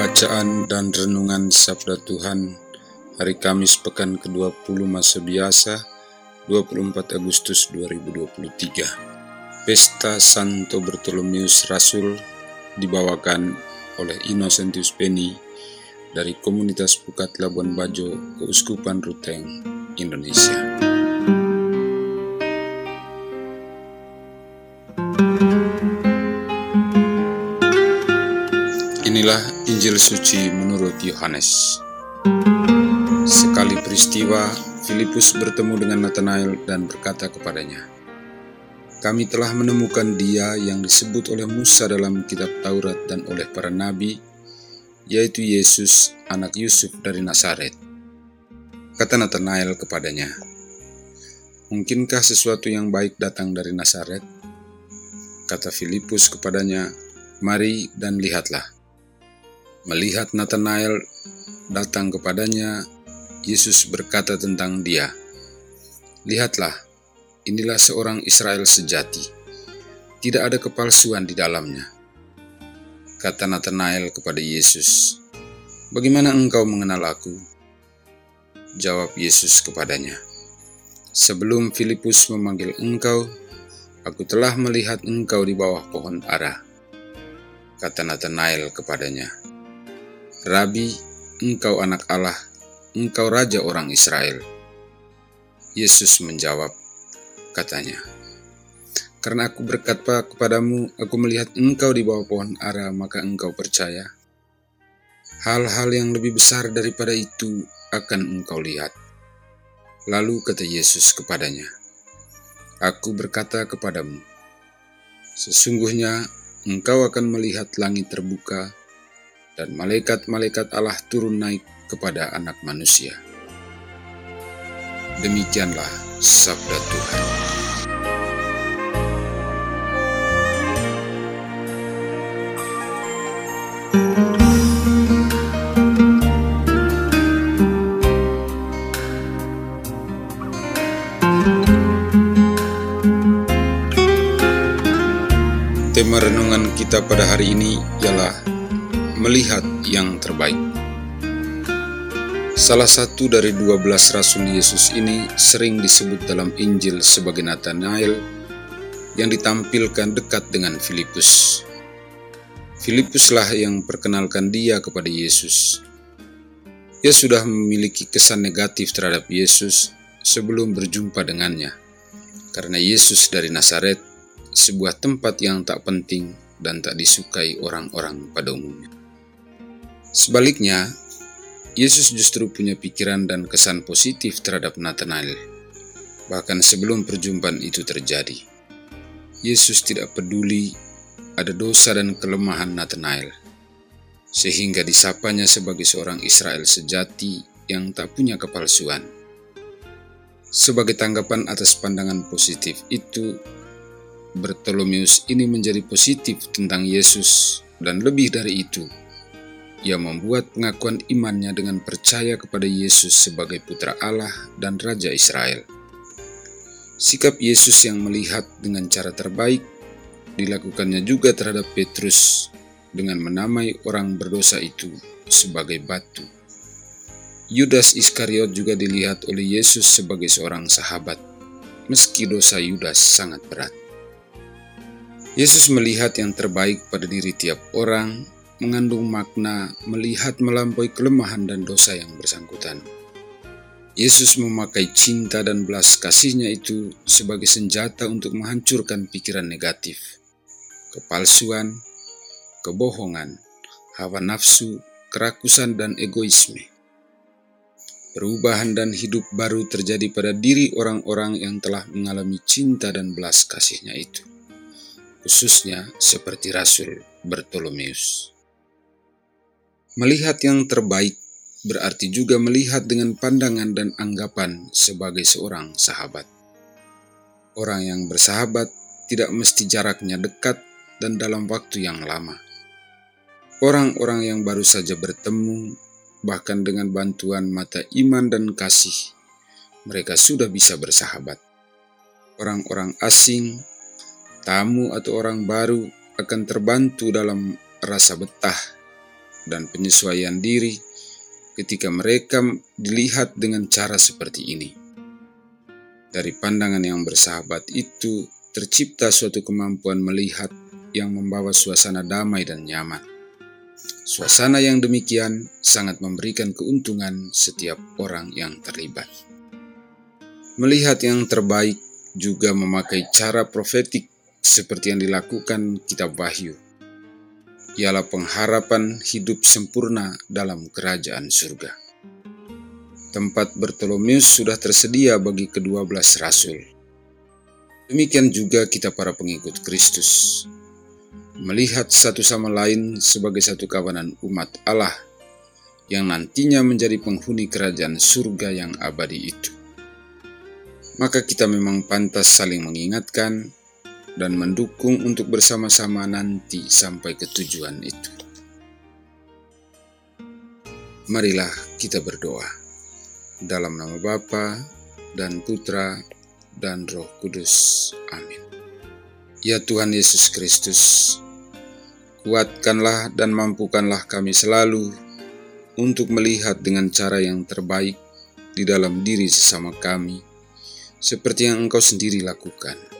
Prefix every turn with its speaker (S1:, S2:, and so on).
S1: Bacaan dan Renungan Sabda Tuhan Hari Kamis Pekan ke-20 Masa Biasa 24 Agustus 2023 Pesta Santo Bartolomeus Rasul dibawakan oleh Innocentius Beni dari Komunitas Pukat Labuan Bajo Keuskupan Ruteng, Indonesia. Inilah Injil suci menurut Yohanes. Sekali peristiwa, Filipus bertemu dengan Nathanael dan berkata kepadanya, "Kami telah menemukan Dia yang disebut oleh Musa dalam kitab Taurat dan oleh para nabi, yaitu Yesus, anak Yusuf dari Nazaret." Kata Nathanael kepadanya, "Mungkinkah sesuatu yang baik datang dari Nazaret?" Kata Filipus kepadanya, "Mari dan lihatlah." Melihat Nathanael datang kepadanya, Yesus berkata tentang dia, "Lihatlah, inilah seorang Israel sejati. Tidak ada kepalsuan di dalamnya." Kata Nathanael kepada Yesus, "Bagaimana engkau mengenal aku?" Jawab Yesus kepadanya, "Sebelum Filipus memanggil engkau, aku telah melihat engkau di bawah pohon ara." Kata Nathanael kepadanya, Rabi, engkau anak Allah, engkau raja orang Israel. Yesus menjawab, katanya, Karena aku berkata kepadamu, aku melihat engkau di bawah pohon ara, maka engkau percaya. Hal-hal yang lebih besar daripada itu akan engkau lihat. Lalu kata Yesus kepadanya, Aku berkata kepadamu, Sesungguhnya engkau akan melihat langit terbuka dan malaikat-malaikat Allah turun naik kepada anak manusia. Demikianlah sabda Tuhan. Tema renungan kita pada hari ini ialah melihat yang terbaik. Salah satu dari dua belas rasul Yesus ini sering disebut dalam Injil sebagai Nathanael yang ditampilkan dekat dengan Filipus. Filipuslah yang perkenalkan dia kepada Yesus. Ia sudah memiliki kesan negatif terhadap Yesus sebelum berjumpa dengannya, karena Yesus dari Nazaret, sebuah tempat yang tak penting dan tak disukai orang-orang pada umumnya. Sebaliknya, Yesus justru punya pikiran dan kesan positif terhadap Nathanael, bahkan sebelum perjumpaan itu terjadi. Yesus tidak peduli ada dosa dan kelemahan Nathanael, sehingga disapanya sebagai seorang Israel sejati yang tak punya kepalsuan. Sebagai tanggapan atas pandangan positif itu, Bartolomeus ini menjadi positif tentang Yesus dan lebih dari itu, ia membuat pengakuan imannya dengan percaya kepada Yesus sebagai Putra Allah dan Raja Israel. Sikap Yesus yang melihat dengan cara terbaik dilakukannya juga terhadap Petrus dengan menamai orang berdosa itu sebagai batu. Yudas Iskariot juga dilihat oleh Yesus sebagai seorang sahabat, meski dosa Yudas sangat berat. Yesus melihat yang terbaik pada diri tiap orang mengandung makna melihat melampaui kelemahan dan dosa yang bersangkutan. Yesus memakai cinta dan belas kasihnya itu sebagai senjata untuk menghancurkan pikiran negatif, kepalsuan, kebohongan, hawa nafsu, kerakusan, dan egoisme. Perubahan dan hidup baru terjadi pada diri orang-orang yang telah mengalami cinta dan belas kasihnya itu, khususnya seperti Rasul Bartolomeus. Melihat yang terbaik berarti juga melihat dengan pandangan dan anggapan sebagai seorang sahabat. Orang yang bersahabat tidak mesti jaraknya dekat dan dalam waktu yang lama. Orang-orang yang baru saja bertemu bahkan dengan bantuan mata iman dan kasih, mereka sudah bisa bersahabat. Orang-orang asing, tamu atau orang baru akan terbantu dalam rasa betah dan penyesuaian diri ketika mereka dilihat dengan cara seperti ini. Dari pandangan yang bersahabat itu, tercipta suatu kemampuan melihat yang membawa suasana damai dan nyaman. Suasana yang demikian sangat memberikan keuntungan setiap orang yang terlibat. Melihat yang terbaik juga memakai cara profetik seperti yang dilakukan kitab Wahyu. Ialah pengharapan hidup sempurna dalam kerajaan surga. Tempat Bartolomeus sudah tersedia bagi kedua belas rasul. Demikian juga kita para pengikut Kristus melihat satu sama lain sebagai satu kawanan umat Allah yang nantinya menjadi penghuni kerajaan surga yang abadi itu. Maka kita memang pantas saling mengingatkan dan mendukung untuk bersama-sama nanti sampai ke tujuan itu. Marilah kita berdoa dalam nama Bapa dan Putra dan Roh Kudus. Amin. Ya Tuhan Yesus Kristus, Kuatkanlah dan mampukanlah kami selalu untuk melihat dengan cara yang terbaik di dalam diri sesama kami, seperti yang Engkau sendiri lakukan.